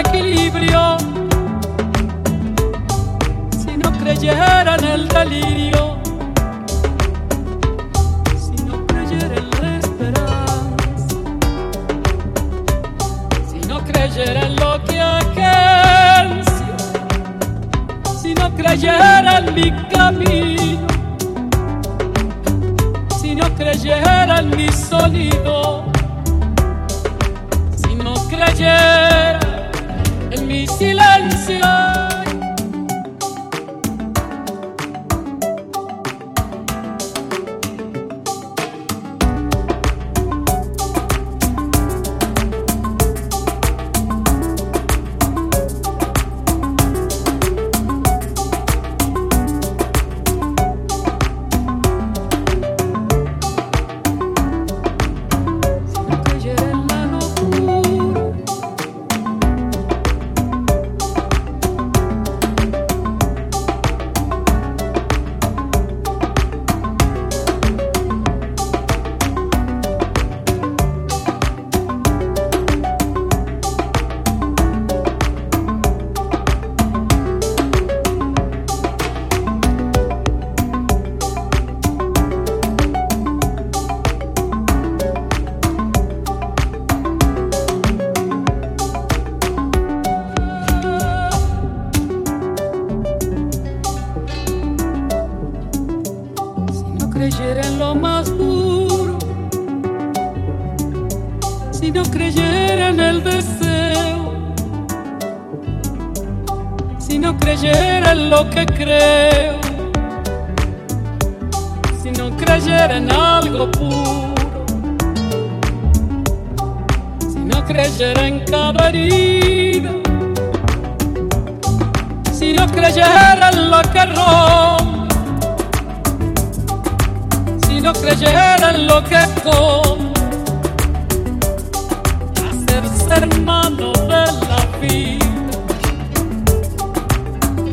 equilibrio. Si no creyera en el delirio, si no creyera en la esperanza, si no creyera en lo que agencia, si no creyera en mi camino, si no creyera en mi sonido, si no creyera silencio. Si no creyera en lo más duro, si no creyera en el deseo, si no creyera en lo que creo, si no creyera en algo puro, si no creyera en cada herida, si no creyera en lo que rompe creyera en lo que come, hacerse hermano de la vida,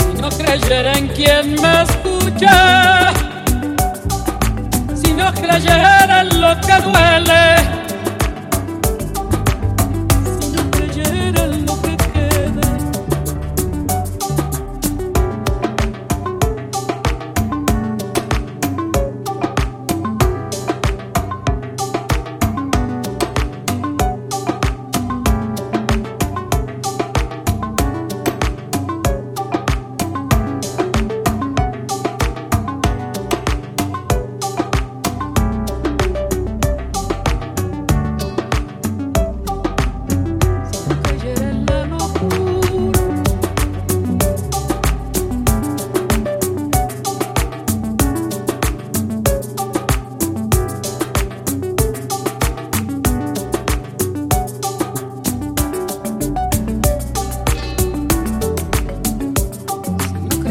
si no creyera en quien me escucha, si no creyera en lo que duele,